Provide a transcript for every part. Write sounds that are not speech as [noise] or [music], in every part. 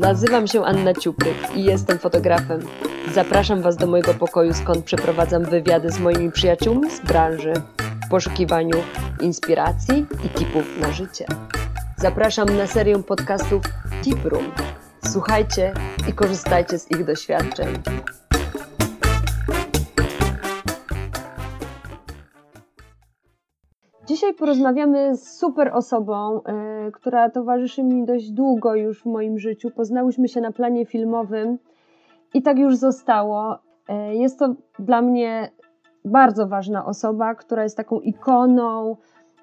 Nazywam się Anna Ciupryk i jestem fotografem. Zapraszam Was do mojego pokoju, skąd przeprowadzam wywiady z moimi przyjaciółmi z branży w poszukiwaniu inspiracji i tipów na życie. Zapraszam na serię podcastów Tip Room. Słuchajcie i korzystajcie z ich doświadczeń. Dzisiaj porozmawiamy z super osobą, yy, która towarzyszy mi dość długo już w moim życiu. Poznałyśmy się na planie filmowym i tak już zostało. Yy, jest to dla mnie bardzo ważna osoba, która jest taką ikoną,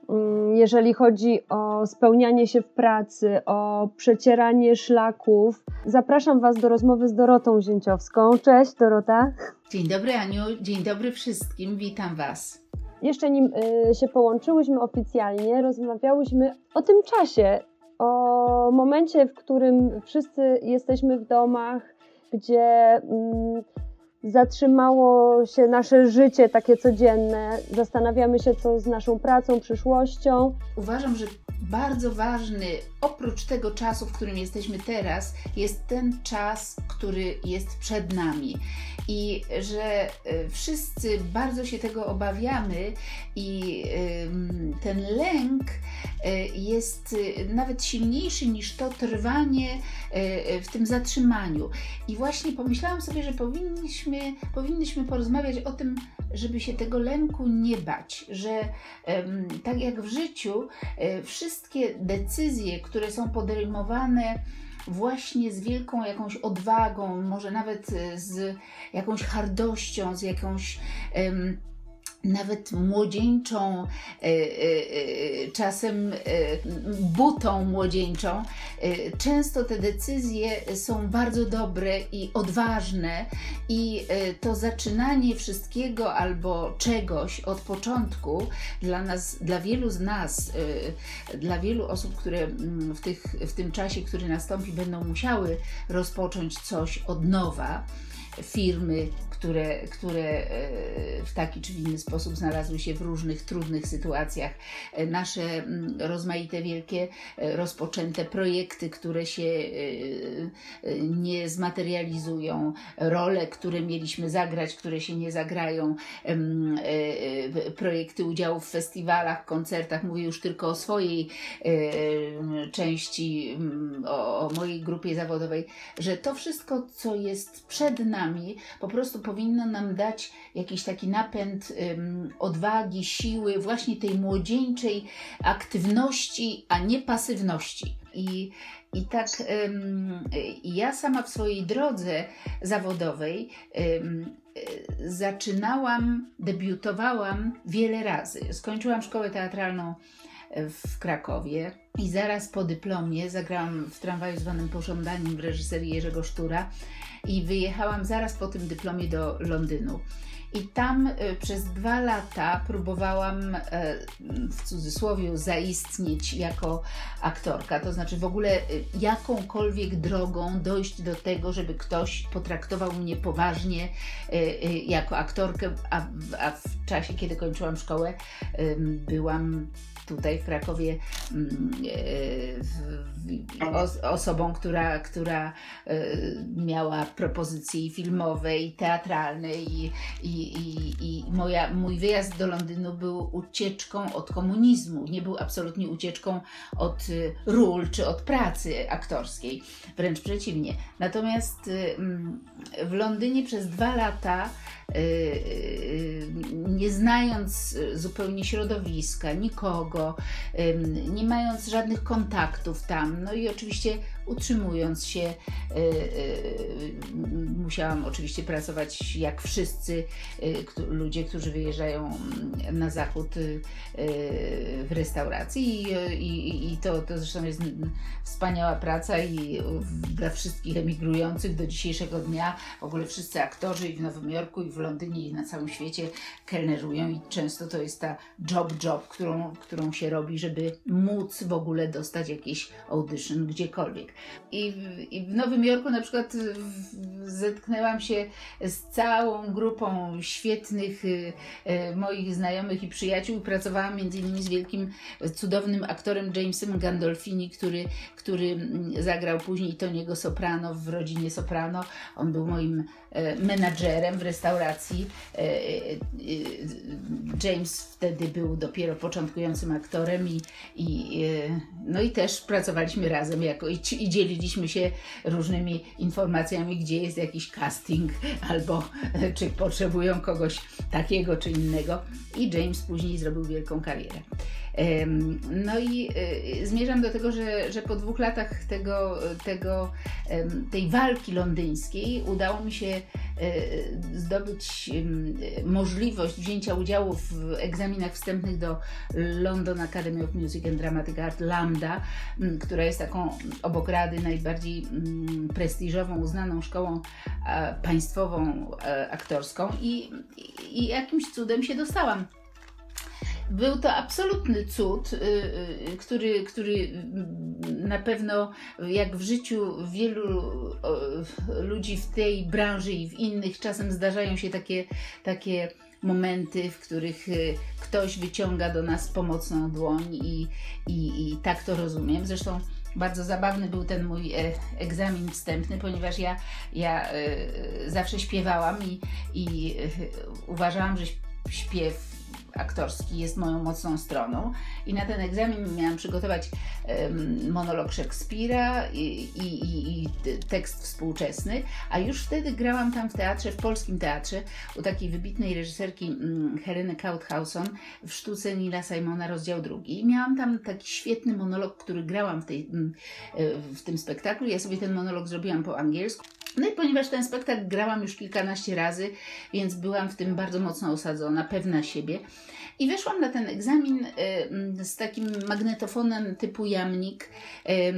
yy, jeżeli chodzi o spełnianie się w pracy, o przecieranie szlaków. Zapraszam Was do rozmowy z Dorotą Zięciowską. Cześć Dorota. Dzień dobry Aniu, dzień dobry wszystkim, witam Was. Jeszcze nim y, się połączyłyśmy oficjalnie, rozmawiałyśmy o tym czasie, o momencie, w którym wszyscy jesteśmy w domach, gdzie mm, zatrzymało się nasze życie takie codzienne, zastanawiamy się, co z naszą pracą, przyszłością. Uważam, że bardzo ważny, oprócz tego czasu, w którym jesteśmy teraz, jest ten czas, który jest przed nami. I że e, wszyscy bardzo się tego obawiamy, i ten lęk e, jest e, nawet silniejszy niż to trwanie w tym zatrzymaniu. I właśnie pomyślałam sobie, że powinniśmy, powinniśmy porozmawiać o tym, żeby się tego lęku nie bać, że tak jak w życiu, e, wszystkie decyzje, które są podejmowane, właśnie z wielką jakąś odwagą, może nawet e, z jakąś hardością, z jakąś um, nawet młodzieńczą, e, e, e, czasem butą młodzieńczą. Często te decyzje są bardzo dobre i odważne, i to zaczynanie wszystkiego albo czegoś od początku dla nas, dla wielu z nas, dla wielu osób, które mm, w, tych, w tym czasie, który nastąpi, będą musiały rozpocząć coś od nowa firmy, które, które e, w taki czy inny sposób znalazły się w różnych trudnych sytuacjach, e, nasze mm, rozmaite, wielkie, e, rozpoczęte projekty, które się nie zmaterializują, role, które mieliśmy zagrać, które się nie zagrają, projekty udziału w festiwalach, koncertach, mówię już tylko o swojej części, mm, o, o mojej grupie zawodowej, że to wszystko, co jest przed nami, po prostu powinno nam dać jakiś taki napęd um, odwagi, siły, właśnie tej młodzieńczej aktywności, a nie pasywności. I, i tak um, ja sama w swojej drodze zawodowej um, zaczynałam, debiutowałam wiele razy. Skończyłam szkołę teatralną w Krakowie i zaraz po dyplomie zagrałam w tramwaju zwanym Pożądaniem w reżyserii Jerzego Sztura i wyjechałam zaraz po tym dyplomie do Londynu. I tam e, przez dwa lata próbowałam e, w cudzysłowie zaistnieć jako aktorka, to znaczy w ogóle e, jakąkolwiek drogą dojść do tego, żeby ktoś potraktował mnie poważnie jako aktorkę, a, a w czasie, kiedy kończyłam szkołę, byłam tutaj w Krakowie mm, osobą, która, która miała propozycje filmowe i teatralne i, i i, moja, mój wyjazd do Londynu był ucieczką od komunizmu, nie był absolutnie ucieczką od y, ról czy od pracy aktorskiej, wręcz przeciwnie. Natomiast y, mm, w Londynie przez dwa lata y, nie znając zupełnie środowiska, nikogo, nie mając żadnych kontaktów tam, no i oczywiście utrzymując się, y, y, musiałam oczywiście pracować jak wszyscy y, ludzie, którzy wyjeżdżają na zachód w restauracji i, i, i to, to zresztą jest wspaniała praca i dla wszystkich emigrujących do dzisiejszego dnia w ogóle wszyscy aktorzy i w Nowym Jorku i w Londynie i na całym świecie kelnerują i często to jest ta job job, którą, którą się robi, żeby móc w ogóle dostać jakiś audition gdziekolwiek. I w, I w Nowym Jorku na przykład zetknęłam się z całą grupą świetnych y, y, moich znajomych i przyjaciół. Pracowałam między innymi z wielkim cudownym aktorem Jamesem Gandolfini, który, który mm, zagrał później Toniego Soprano w rodzinie Soprano. On był moim e, menadżerem w restauracji. E, e, James wtedy był dopiero początkującym aktorem i, i, no i też pracowaliśmy razem jako, i, i dzieliliśmy się różnymi informacjami, gdzie jest jakiś casting albo czy potrzebują kogoś takiego czy innego. I James później zrobił wielką karierę. No i y, zmierzam do tego, że, że po dwóch latach tego, tego, tej walki londyńskiej udało mi się y, zdobyć możliwość wzięcia udziału w egzaminach wstępnych do London Academy of Music and Dramatic Art Lambda, która jest taką obok rady najbardziej prestiżową, uznaną szkołą państwową aktorską i, i jakimś cudem się dostałam. Był to absolutny cud, y, y, który, który na pewno, jak w życiu wielu ludzi w tej branży i w innych, czasem zdarzają się takie, takie momenty, w których y, ktoś wyciąga do nas pomocną dłoń i, i, i tak to rozumiem. Zresztą bardzo zabawny był ten mój e, egzamin wstępny, ponieważ ja, ja e, zawsze śpiewałam i, i e, uważałam, że śpiew aktorski jest moją mocną stroną i na ten egzamin miałam przygotować monolog Szekspira i, i, i, tekst współczesny, a już wtedy grałam tam w teatrze, w polskim teatrze u takiej wybitnej reżyserki um, Heleny Kauthausen w sztuce Nila Simona rozdział drugi. I miałam tam taki świetny monolog, który grałam w, tej, um, w tym spektaklu. Ja sobie ten monolog zrobiłam po angielsku. No i ponieważ ten spektakl grałam już kilkanaście razy, więc byłam w tym bardzo mocno osadzona, pewna siebie. I weszłam na ten egzamin y, z takim magnetofonem typu jamnik y,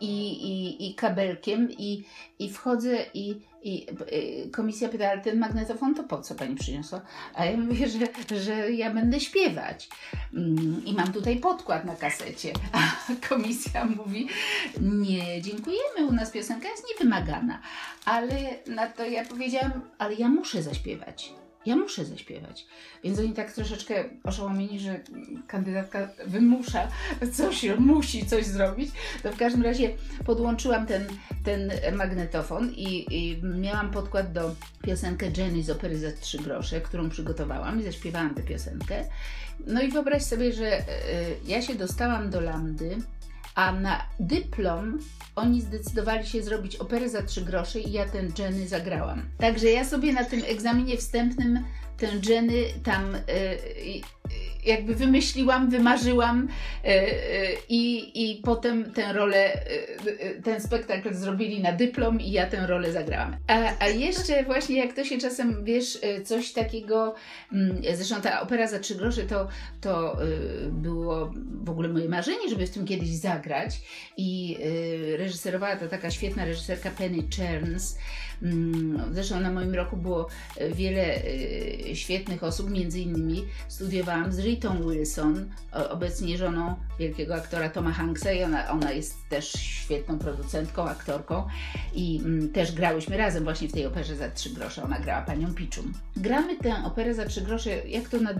i, i, i kabelkiem i, i wchodzę i, i y, komisja pyta, ale ten magnetofon to po co pani przyniosła? A ja mówię, że, że ja będę śpiewać. Mm, I mam tutaj podkład na kasecie. [laughs] A komisja mówi, nie, dziękujemy, u nas piosenka jest niewymagana. Ale na to ja powiedziałam, ale ja muszę zaśpiewać ja muszę zaśpiewać. Więc oni tak troszeczkę oszołomieni, że kandydatka wymusza coś, musi coś zrobić. To w każdym razie podłączyłam ten, ten magnetofon i, i miałam podkład do piosenkę Jenny z opery za trzy grosze, którą przygotowałam i zaśpiewałam tę piosenkę. No i wyobraź sobie, że y, ja się dostałam do Landy a na dyplom oni zdecydowali się zrobić operę za trzy grosze i ja ten Jenny zagrałam. Także ja sobie na tym egzaminie wstępnym tę Jenny tam yy, jakby wymyśliłam, wymarzyłam yy, i, i potem tę rolę, yy, ten spektakl zrobili na dyplom i ja tę rolę zagrałam. A, a jeszcze [laughs] właśnie jak to się czasem, wiesz, coś takiego, mm, zresztą ta opera za trzy grosze to, to było w ogóle moje marzenie, żeby w tym kiedyś zagrać i reżyserowała to taka świetna reżyserka Penny Cherns, mm, Zresztą na moim roku było wiele świetnych osób, między innymi studiowałam z Ritą Wilson, obecnie żoną wielkiego aktora Toma Hanksa i ona, ona jest też świetną producentką, aktorką i mm, też grałyśmy razem właśnie w tej operze za trzy grosze. Ona grała panią Piczum. Gramy tę operę za trzy grosze, jak to na,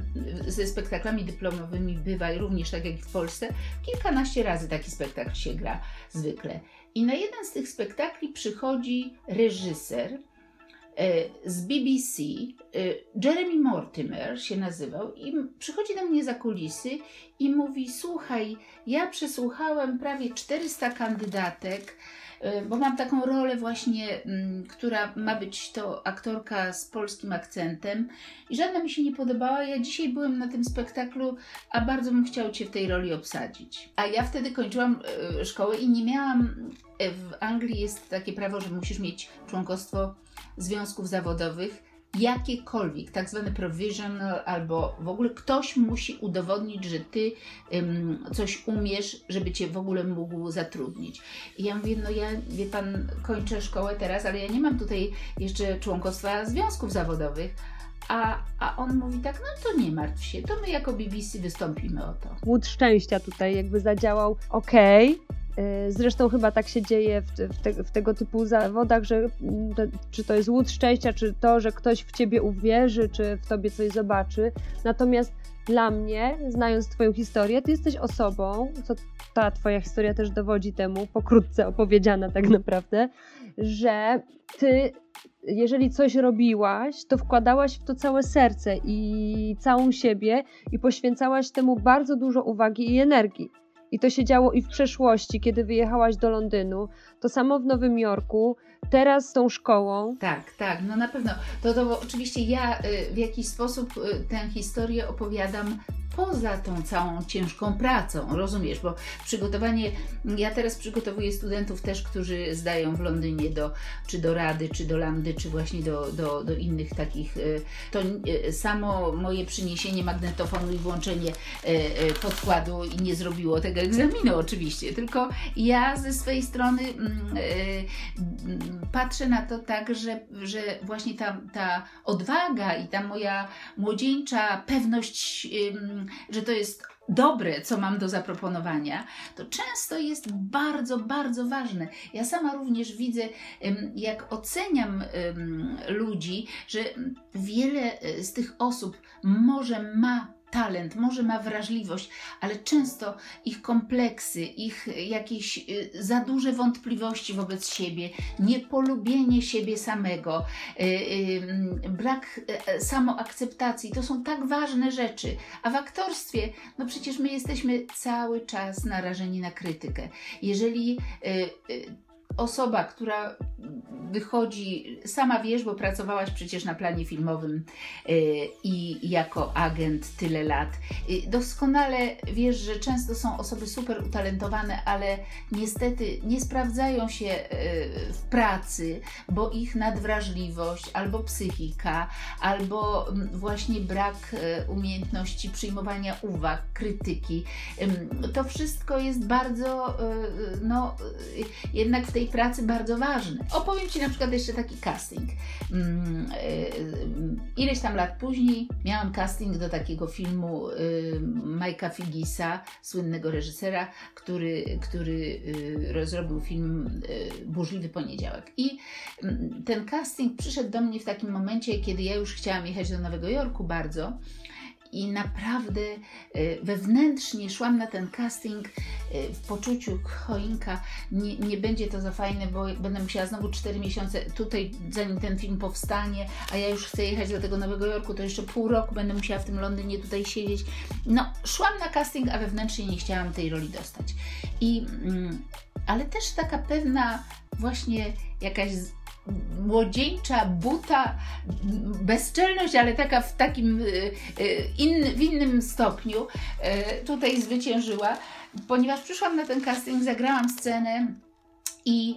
ze spektaklami dyplomowymi bywa i również tak jak w Polsce, kilkanaście razy taki spektakl się gra zwykle. I na jeden z tych spektakli przychodzi reżyser, z BBC, e, Jeremy Mortimer się nazywał, i przychodzi do mnie za kulisy i mówi: Słuchaj, ja przesłuchałem prawie 400 kandydatek, e, bo mam taką rolę właśnie, mm, która ma być to aktorka z polskim akcentem i żadna mi się nie podobała. Ja dzisiaj byłem na tym spektaklu, a bardzo bym chciał Cię w tej roli obsadzić. A ja wtedy kończyłam szkołę i nie miałam. W Anglii jest takie prawo, że musisz mieć członkostwo związków zawodowych, jakiekolwiek, tak zwane provisional, albo w ogóle ktoś musi udowodnić, że ty coś umiesz, żeby cię w ogóle mógł zatrudnić. I ja mówię, no ja, wie pan, kończę szkołę teraz, ale ja nie mam tutaj jeszcze członkostwa związków zawodowych. A, a on mówi tak, no to nie martw się, to my jako BBC wystąpimy o to. Łód szczęścia tutaj jakby zadziałał, okej, okay zresztą chyba tak się dzieje w, w, te, w, tego typu zawodach, że mm, czy to jest łód szczęścia, czy to, że ktoś w ciebie uwierzy, czy w tobie coś zobaczy. Natomiast dla mnie, znając Twoją historię, Ty jesteś osobą, co ta Twoja historia też dowodzi temu, pokrótce opowiedziana tak naprawdę, że Ty, jeżeli coś robiłaś, to wkładałaś w to całe serce i całą siebie i poświęcałaś temu bardzo dużo uwagi i energii. I to się działo i w przeszłości, kiedy wyjechałaś do Londynu, to samo w Nowym Jorku, teraz z tą szkołą. Tak, tak, no na pewno. To, to oczywiście ja y, w jakiś sposób y, tę historię opowiadam poza tą całą ciężką pracą, rozumiesz? Bo przygotowanie, ja teraz przygotowuję studentów też, którzy zdają w Londynie do, czy do Rady, czy do Landy, czy właśnie do, do, do innych takich. Y, to samo moje przyniesienie magnetofonu i włączenie podkładu nie zrobiło tego egzaminu oczywiście, tylko ja ze swojej strony mm, patrzę na to tak, że, że właśnie ta, ta odwaga i ta moja młodzieńcza pewność, że to jest dobre, co mam do zaproponowania, to często jest bardzo, bardzo ważne. Ja sama również widzę, jak oceniam ludzi, że wiele e, z tych osób może ma talent, może ma wrażliwość, ale często ich kompleksy, ich jakieś y, za duże wątpliwości wobec siebie, niepolubienie siebie samego, y, y, brak samoakceptacji, to są tak ważne rzeczy. A w aktorstwie, no przecież my jesteśmy cały czas narażeni na krytykę. Jeżeli osoba, która wychodzi, sama wiesz, bo pracowałaś przecież na planie filmowym yy, i jako agent tyle lat. Yy, doskonale wiesz, że często są osoby super utalentowane, ale niestety nie sprawdzają się yy, w pracy, bo ich nadwrażliwość albo psychika, albo mm, właśnie brak umiejętności przyjmowania uwag, krytyki. To wszystko jest bardzo, no, jednak w tej pracy bardzo ważny. Opowiem Ci na przykład jeszcze taki casting. Mm, e, ileś tam lat później miałam casting do takiego filmu e, Majka Figisa, słynnego reżysera, który, który zrobił film Burzliwy Poniedziałek. I mm, ten casting przyszedł do mnie w takim momencie, kiedy ja już chciałam jechać do Nowego Jorku bardzo i naprawdę e, wewnętrznie szłam na ten casting e, w poczuciu choinka, nie, nie będzie to za fajne, bo będę musiała znowu 4 miesiące tutaj, zanim ten film powstanie, a ja już chcę jechać do tego Nowego Jorku, to jeszcze pół roku będę musiała w tym Londynie tutaj siedzieć. No, szłam na casting, a wewnętrznie nie chciałam tej roli dostać. I, mm, ale też taka pewna właśnie jakaś młodzieńcza buta, bezczelność, ale taka w takim y, y, w innym stopniu y, tutaj zwyciężyła, ponieważ przyszłam na ten casting, zagrałam scenę i,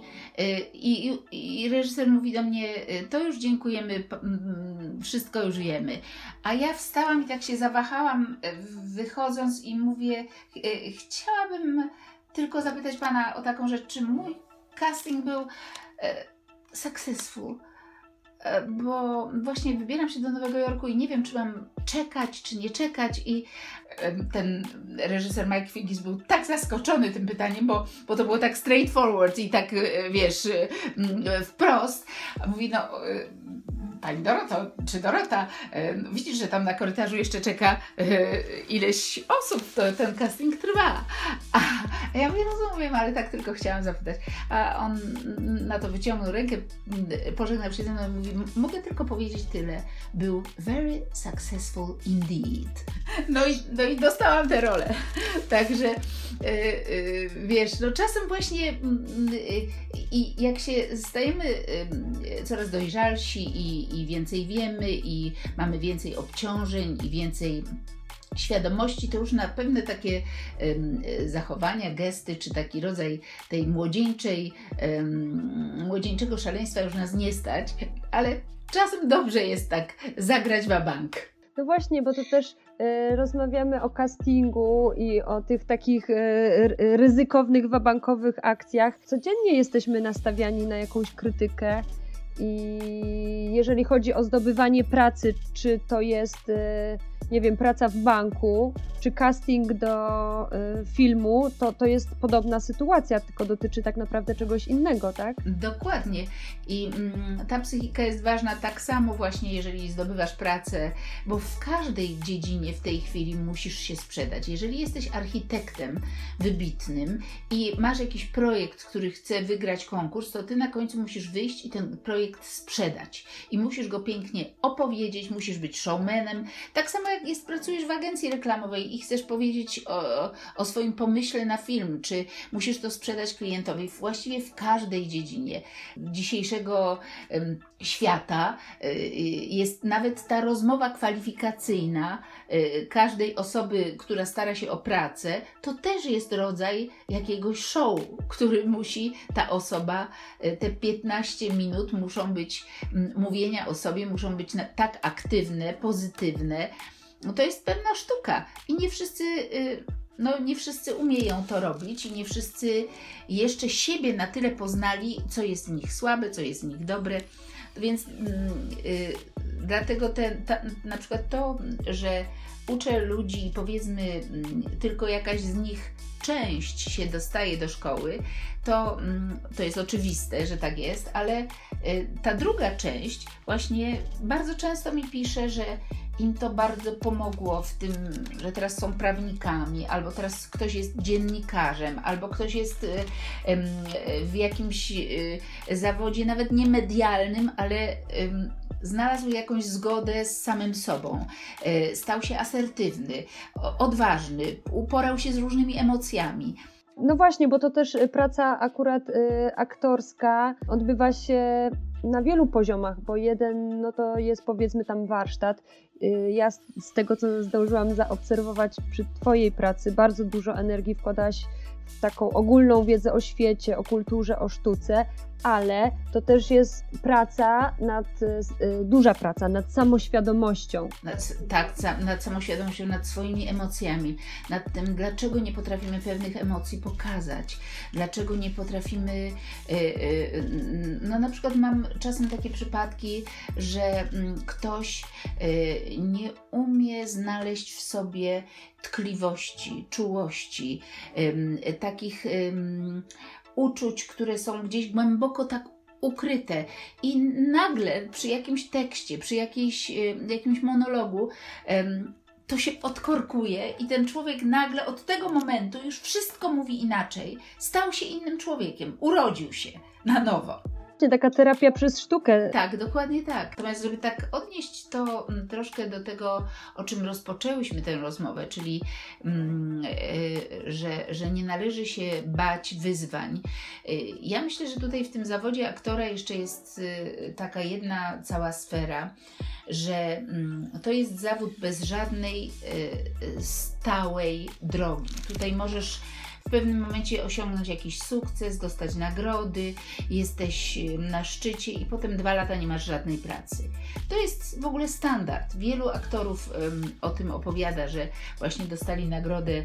i, i reżyser mówi do mnie, to już dziękujemy, wszystko już wiemy. A ja wstałam i tak się zawahałam wychodząc i mówię, chciałabym tylko zapytać Pana o taką rzecz, czy mój casting był successful, e, bo właśnie wybieram się do Nowego Jorku i nie wiem, czy mam czekać, czy nie czekać i ten reżyser Mike Figgis był tak zaskoczony tym pytaniem, bo, bo to było tak straightforward i tak, e, wiesz, e, wprost. Mówi, no Pani Doroto, czy Dorota, widzisz, że tam na korytarzu jeszcze czeka ileś osób, to ten casting trwa. A ja mówię, rozumiem, ale tak tylko chciałam zapytać. A on na to wyciągnął rękę, pożegnał się ze mną i mówi, mogę tylko powiedzieć tyle. Był very successful indeed. No i, no i dostałam tę rolę. Także y, y, wiesz, no czasem właśnie y, i jak się stajemy coraz dojrzalsi i, i więcej wiemy i mamy więcej obciążeń i więcej świadomości, to już na pewne takie um, zachowania, gesty, czy taki rodzaj tej młodzieńczej, um, młodzieńczego szaleństwa już nas nie stać, ale czasem dobrze jest tak zagrać wa bank. No właśnie, bo to też y, rozmawiamy o castingu i o tych takich y, ryzykownych, wabankowych akcjach. Codziennie jesteśmy nastawiani na jakąś krytykę i jeżeli chodzi o zdobywanie pracy, czy to jest y, nie wiem, praca w banku, czy casting do y, filmu, to, to jest podobna sytuacja, tylko dotyczy tak naprawdę czegoś innego, tak? Dokładnie. I mm, ta psychika jest ważna tak samo właśnie, jeżeli zdobywasz pracę, bo w każdej dziedzinie w tej chwili musisz się sprzedać. Jeżeli jesteś architektem wybitnym i masz jakiś projekt, który chce wygrać konkurs, to ty na końcu musisz wyjść i ten projekt sprzedać. I musisz go pięknie opowiedzieć, musisz być showmanem. Tak samo jak jest, pracujesz w agencji reklamowej i chcesz powiedzieć o, o swoim pomyśle na film, czy musisz to sprzedać klientowi właściwie w każdej dziedzinie dzisiejszego um, świata. Y, jest nawet ta rozmowa kwalifikacyjna y, każdej osoby, która stara się o pracę, to też jest rodzaj jakiegoś show, który musi ta osoba, y, te 15 minut muszą być mówienia o sobie, muszą być tak aktywne, pozytywne, no to jest pewna sztuka i nie wszyscy, y, no nie wszyscy umieją to robić i nie wszyscy jeszcze siebie na tyle poznali, co jest w nich słabe, co jest w nich dobre. Więc mm, y, dlatego ten, ta, na przykład to, że uczę ludzi, powiedzmy, mm, tylko jakaś z nich część się dostaje do szkoły, to, mm, to jest oczywiste, że tak jest, ale y, ta druga część właśnie bardzo często mi pisze, że im to bardzo pomogło w tym, że teraz są prawnikami, albo teraz ktoś jest dziennikarzem, albo ktoś jest w jakimś y, zawodzie, nawet nie medialnym, ale znalazł jakąś zgodę z samym sobą, y, stał się asertywny, odważny, uporał się z różnymi emocjami. No właśnie, bo to też praca akurat y, aktorska odbywa się na wielu poziomach, bo jeden no to jest powiedzmy tam warsztat. Y, ja z tego, co zdążyłam zaobserwować przy Twojej pracy, bardzo dużo energii wkładałaś w taką ogólną wiedzę o świecie, o kulturze, o sztuce, ale to też jest praca nad, y, duża praca nad samoświadomością. Nad, tak, nad samoświadomością, nad swoimi emocjami, nad tym, dlaczego nie potrafimy pewnych emocji pokazać, dlaczego nie potrafimy, y, y, no na przykład mam czasem takie przypadki, że mm, ktoś nie umie znaleźć w sobie tkliwości, czułości, takich uczuć, które są gdzieś głęboko tak ukryte. I nagle przy jakimś tekście, przy jakiejś, y, jakimś monologu to się odkorkuje i ten człowiek nagle od tego momentu już wszystko mówi inaczej. Stał się innym człowiekiem, urodził się na nowo taka terapia przez sztukę. Tak, dokładnie tak. Natomiast, żeby tak odnieść to mm, troszkę do tego, o czym rozpoczęłyśmy tę rozmowę, czyli mm, y, że, że nie należy się bać wyzwań. Y, ja myślę, że tutaj w tym zawodzie aktora jeszcze jest y, taka jedna cała sfera, że mm, to jest zawód bez żadnej stałej drogi. Tutaj możesz w pewnym momencie osiągnąć jakiś sukces, dostać nagrody, jesteś na szczycie i potem dwa lata nie masz żadnej pracy. To jest w ogóle standard. Wielu aktorów o tym opowiada, że właśnie dostali nagrodę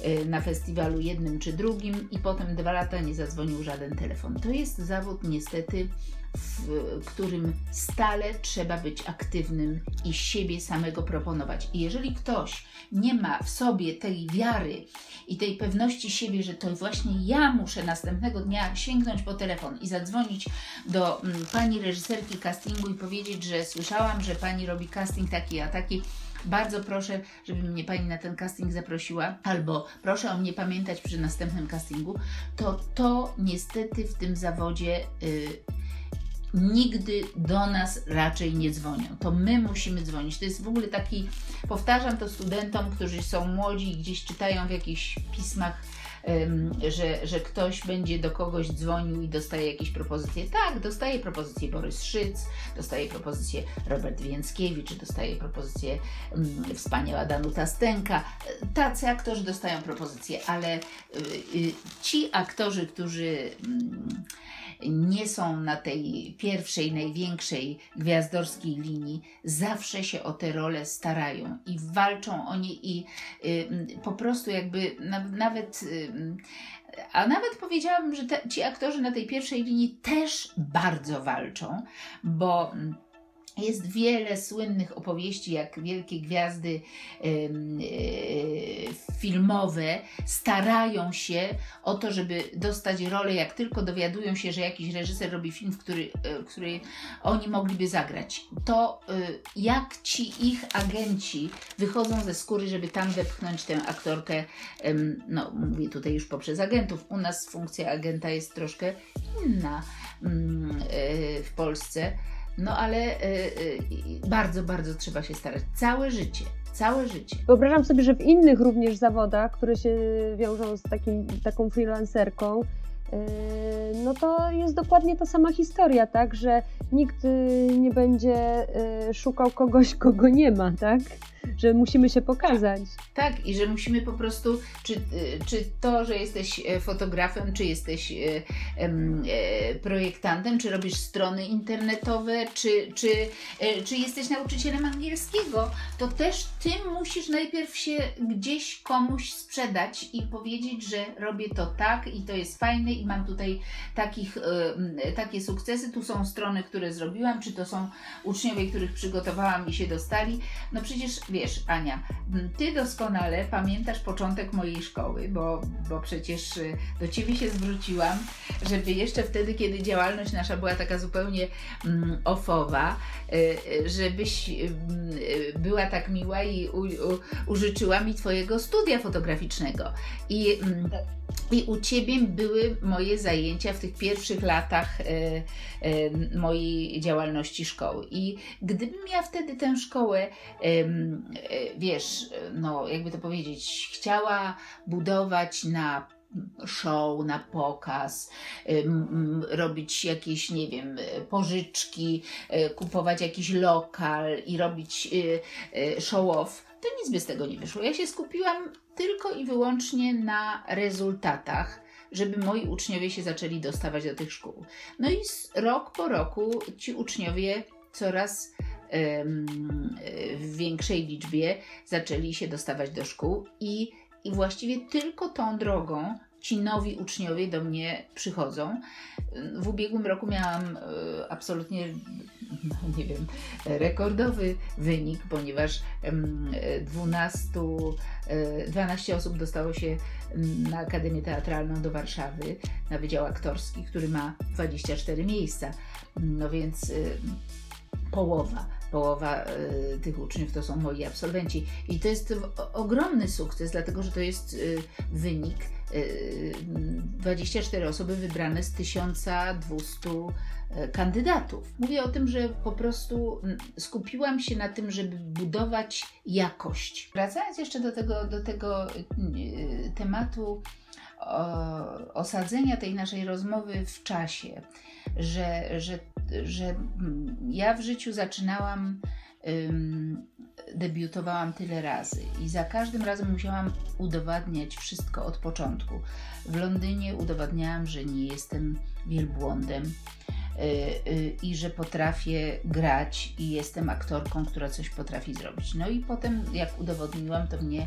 e, na festiwalu jednym czy drugim i potem dwa lata nie zadzwonił żaden telefon. To jest zawód niestety w którym stale trzeba być aktywnym i siebie samego proponować. I jeżeli ktoś nie ma w sobie tej wiary i tej pewności siebie, że to właśnie ja muszę następnego dnia sięgnąć po telefon i zadzwonić do mm, pani reżyserki castingu i powiedzieć, że słyszałam, że pani robi casting taki a taki, bardzo proszę, żeby mnie pani na ten casting zaprosiła, albo proszę o mnie pamiętać przy następnym castingu, to to niestety w tym zawodzie. Yy, nigdy do nas raczej nie dzwonią. To my musimy dzwonić. To jest w ogóle taki, powtarzam to studentom, którzy są młodzi i gdzieś czytają w jakichś pismach, że, że ktoś będzie do kogoś dzwonił i dostaje jakieś propozycje. Tak, dostaje propozycję Borys Szyc, dostaje propozycję Robert Więckiewicz, dostaje propozycję wspaniała Danuta Stęka. Tacy aktorzy dostają propozycje, ale y, y, ci aktorzy, którzy um, nie są na tej pierwszej, największej gwiazdorskiej linii, zawsze się o te role starają i walczą o nie i y, po prostu jakby na, nawet. Y, a nawet powiedziałabym, że te, ci aktorzy na tej pierwszej linii też bardzo walczą, bo jest wiele słynnych opowieści, jak wielkie gwiazdy e, filmowe starają się o to, żeby dostać rolę, jak tylko dowiadują się, że jakiś reżyser robi film, w który, e, który oni mogliby zagrać. To e, jak ci ich agenci wychodzą ze skóry, żeby tam wepchnąć tę aktorkę, no mówię tutaj już poprzez agentów. U nas funkcja agenta jest troszkę inna mm, w Polsce no ale y, y, bardzo, bardzo trzeba się starać. Całe życie, całe życie. Wyobrażam sobie, że w innych również zawodach, które się wiążą z takim, taką freelancerką, y, no to jest dokładnie ta sama historia, tak, że nikt nie będzie szukał kogoś, kogo nie ma, tak? Że musimy się pokazać. Tak, i że musimy po prostu, czy, czy to, że jesteś e, fotografem, czy jesteś e, e, projektantem, czy robisz strony internetowe, czy, czy, czy jesteś nauczycielem angielskiego, to też ty musisz najpierw się gdzieś komuś sprzedać i powiedzieć, że robię to tak i to jest fajne i mam tutaj takich, takie sukcesy. Tu są strony, które zrobiłam, czy to są uczniowie, których przygotowałam i się dostali. No przecież wiesz, Ania, ty doskonale pamiętasz początek mojej szkoły, bo, bo przecież y, do ciebie się zwróciłam, żeby jeszcze wtedy, kiedy działalność nasza była taka zupełnie mm, ofowa, y, y, żebyś była tak miła i u, u, użyczyła mi twojego studia fotograficzna. I, mm, I u ciebie były moje zajęcia w tych pierwszych latach e, e, mojej działalności szkoły. I gdybym ja wtedy tę szkołę, e, wiesz, no jakby to powiedzieć, chciała budować na show, na pokaz, robić jakieś, nie wiem, pożyczki, kupować jakiś lokal i robić show off, to nic by z tego nie wyszło. Ja się skupiłam tylko i wyłącznie na rezultatach, żeby moi uczniowie się zaczęli dostawać do tych szkół. No i rok po roku ci uczniowie coraz w większej liczbie zaczęli się dostawać do szkół i, i właściwie tylko tą drogą ci nowi uczniowie do mnie przychodzą. W ubiegłym roku miałam e, absolutnie, [laughs] nie wiem, rekordowy wynik, ponieważ 12, 12 e, osób dostało się na Akademię Teatralną do Warszawy, na Wydział Aktorski, który ma 24 miejsca. No więc e, połowa, połowa tych uczniów to są moi absolwenci. I to jest ogromny sukces, dlatego że to jest wynik 24 osoby wybrane z 1200 e, kandydatów. Mówię o tym, że po prostu skupiłam się na tym, żeby budować jakość. Wracając jeszcze do tego, do tego tematu osadzenia tej naszej rozmowy w czasie, że, że, że ja w życiu zaczynałam debiutowałam tyle razy i za każdym razem musiałam udowadniać wszystko od początku. W Londynie udowadniałam, że nie jestem wielbłądem i że potrafię grać i jestem aktorką, która coś potrafi zrobić. No i potem, jak udowodniłam, to mnie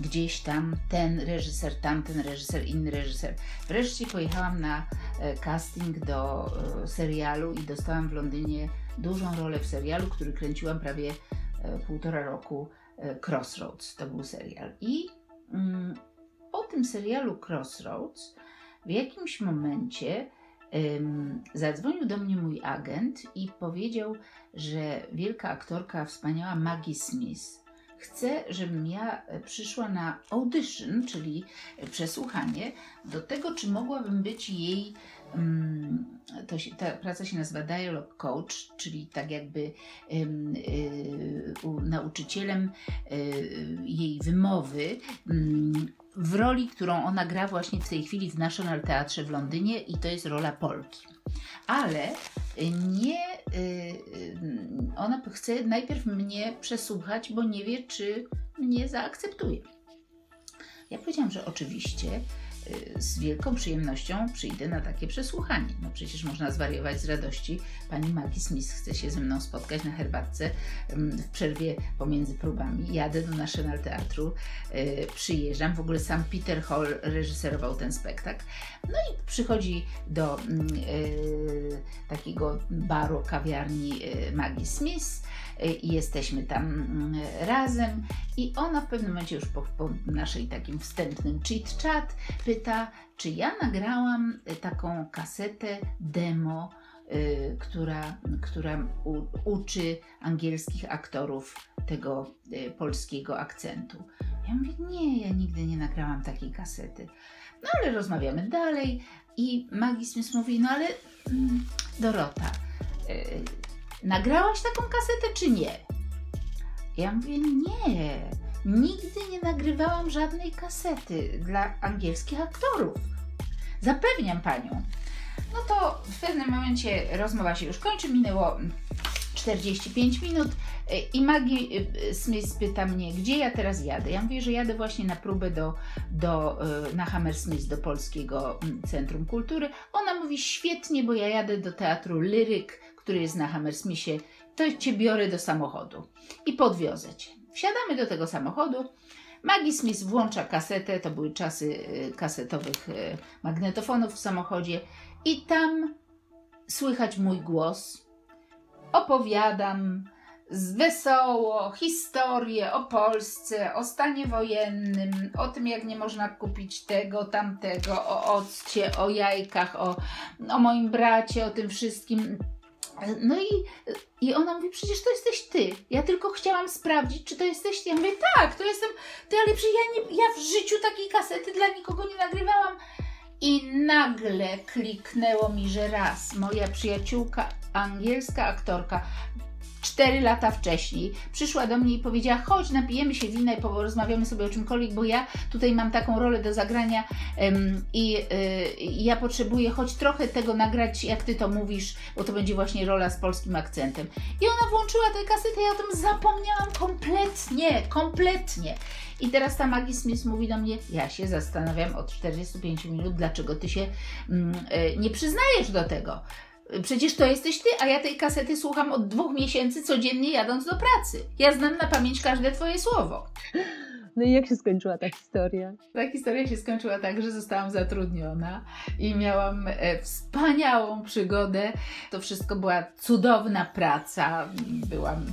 gdzieś tam ten reżyser, tamten reżyser, inny reżyser. Wreszcie pojechałam na e, casting do e, serialu i dostałam w Londynie dużą rolę w serialu, który kręciłam prawie e, półtora roku. Crossroads to był serial. I mm, po tym serialu Crossroads w jakimś momencie zadzwonił do mnie mój agent i powiedział, że wielka aktorka, wspaniała Maggie Smith chce, żebym ja e, przyszła na audition, czyli e, przesłuchanie, do tego, czy mogłabym być jej. Się, ta praca się nazywa Dialogue Coach, czyli tak jakby nauczycielem e, jej wymowy mm, w roli, którą ona gra właśnie w tej chwili w National Teatrze w Londynie i to jest rola Polki. Ale nie, y, y, ona chce najpierw mnie przesłuchać, bo nie wie, czy mnie zaakceptuje. Ja powiedziałam, że oczywiście y, z wielką przyjemnością przyjdę na takie przesłuchanie. No przecież można zwariować z radości. Pani Maggie Smith chce się ze mną spotkać na herbatce w przerwie pomiędzy próbami. Jadę do National Teatru, y, przyjeżdżam. W ogóle sam Peter Hall reżyserował ten spektakl. No i przychodzi do mm, takiego baru, kawiarni Maggie Smith i jesteśmy tam razem i ona w pewnym momencie już po, po naszej takim wstępnym chit-chat czy ja nagrałam taką kasetę demo, y, która, która u, uczy angielskich aktorów tego y, polskiego akcentu. Ja mówię, nie, ja nigdy nie nagrałam takiej kasety. No ale rozmawiamy dalej i Maggie Smith mówi, no ale mm, Dorota, y, nagrałaś taką kasetę czy nie? Ja mówię, nie, nigdy nie nagrywałam żadnej kasety dla angielskich aktorów. Zapewniam panią. No to w pewnym momencie rozmowa się już kończy, minęło 45 minut i Maggie y, Smith pyta mnie, gdzie ja teraz jadę. Ja mówię, że jadę właśnie na próbę do, do, y, na Hammersmith, do Polskiego Centrum Kultury. Ona mówi, świetnie, bo ja jadę do teatru Lyryk który jest na Hammersmithie, to cię biorę do samochodu i podwiozę cię. Wsiadamy do tego samochodu. Maggie Smith włącza kasetę, to były czasy y, kasetowych y, magnetofonów w samochodzie, i tam słychać mój głos. Opowiadam z wesoło historię o Polsce, o stanie wojennym, o tym, jak nie można kupić tego, tamtego, o occie, o jajkach, o, o moim bracie, o tym wszystkim. No i, i ona mówi, przecież to jesteś ty. Ja tylko chciałam sprawdzić, czy to jesteś ty. Ja mówię, tak, to jestem ty, ale przecież ja, nie, ja w życiu takiej kasety dla nikogo nie nagrywałam. I nagle kliknęło mi, że raz moja przyjaciółka, angielska aktorka, cztery lata wcześniej przyszła do mnie i powiedziała: Chodź, napijemy się wina i porozmawiamy sobie o czymkolwiek, bo ja tutaj mam taką rolę do zagrania um, i y, ja potrzebuję choć trochę tego nagrać, jak ty to mówisz, bo to będzie właśnie rola z polskim akcentem. I ona włączyła tę kasetę, ja o tym zapomniałam kompletnie, kompletnie. I teraz ta Maggie Smith mówi do mnie: Ja się zastanawiam od 45 minut, dlaczego ty się mm, y, nie przyznajesz do tego. Przecież to jesteś ty, a ja tej kasety słucham od dwóch miesięcy codziennie jadąc do pracy. Ja znam na pamięć każde twoje słowo. No i jak się skończyła ta historia? Ta historia się skończyła tak, że zostałam zatrudniona i miałam e, wspaniałą przygodę. To wszystko była cudowna praca. Byłam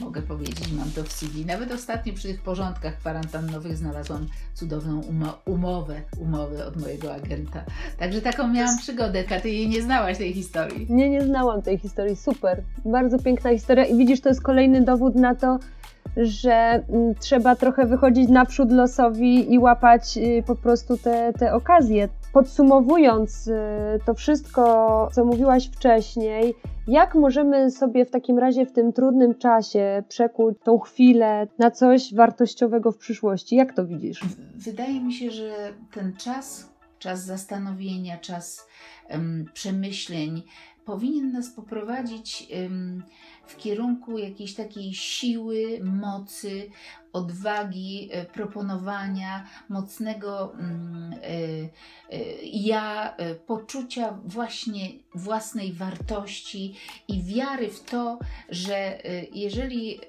mogę powiedzieć, mam to w CV. Nawet ostatnio przy tych porządkach kwarantannowych znalazłam cudowną umowę, umowę od mojego agenta. Także taką miałam przygodę. Ty jej nie znałaś tej historii. Nie, nie znałam tej historii. Super. Bardzo piękna historia i widzisz, to jest kolejny dowód na to, że mm, trzeba trochę wychodzić naprzód losowi i łapać y, po prostu te, te okazje. Podsumowując y, to wszystko, co mówiłaś wcześniej, jak możemy sobie w takim razie w tym trudnym czasie przekuć tą chwilę na coś wartościowego w przyszłości? Jak to widzisz? Wydaje mi się, że ten czas, czas zastanowienia, czas um, przemyśleń powinien nas poprowadzić w kierunku jakiejś takiej siły, mocy, odwagi, e, proponowania, mocnego mm, e, e, ja, poczucia właśnie własnej wartości i wiary w to, że jeżeli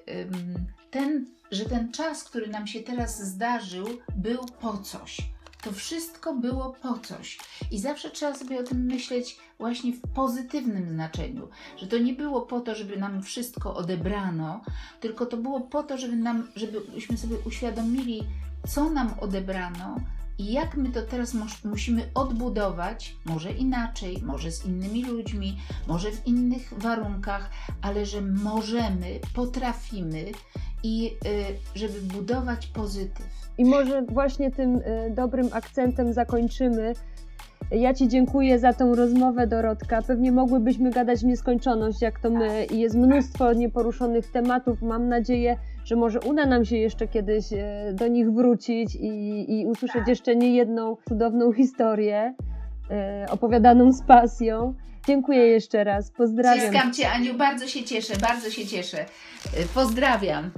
ten, że ten czas, który nam się teraz zdarzył, był po coś to wszystko było po coś. I zawsze trzeba sobie o tym myśleć właśnie w pozytywnym znaczeniu, że to nie było po to, żeby nam wszystko odebrano, tylko to było po to, żeby nam, żebyśmy sobie uświadomili, co nam odebrano i jak my to teraz musimy odbudować, może inaczej, może z innymi ludźmi, może w innych warunkach, ale że możemy, potrafimy i y, żeby budować pozytyw. I może właśnie tym y, dobrym akcentem zakończymy. Ja Ci dziękuję za tą rozmowę, Dorotka. Pewnie mogłybyśmy gadać w nieskończoność, jak to my, i jest mnóstwo nieporuszonych tematów. Mam nadzieję, że może uda nam się jeszcze kiedyś y, do nich wrócić i, i usłyszeć jeszcze nie jedną cudowną historię opowiadaną z pasją. Dziękuję jeszcze raz. Pozdrawiam. Ściskam Cię, Aniu, bardzo się cieszę, bardzo się cieszę. Pozdrawiam.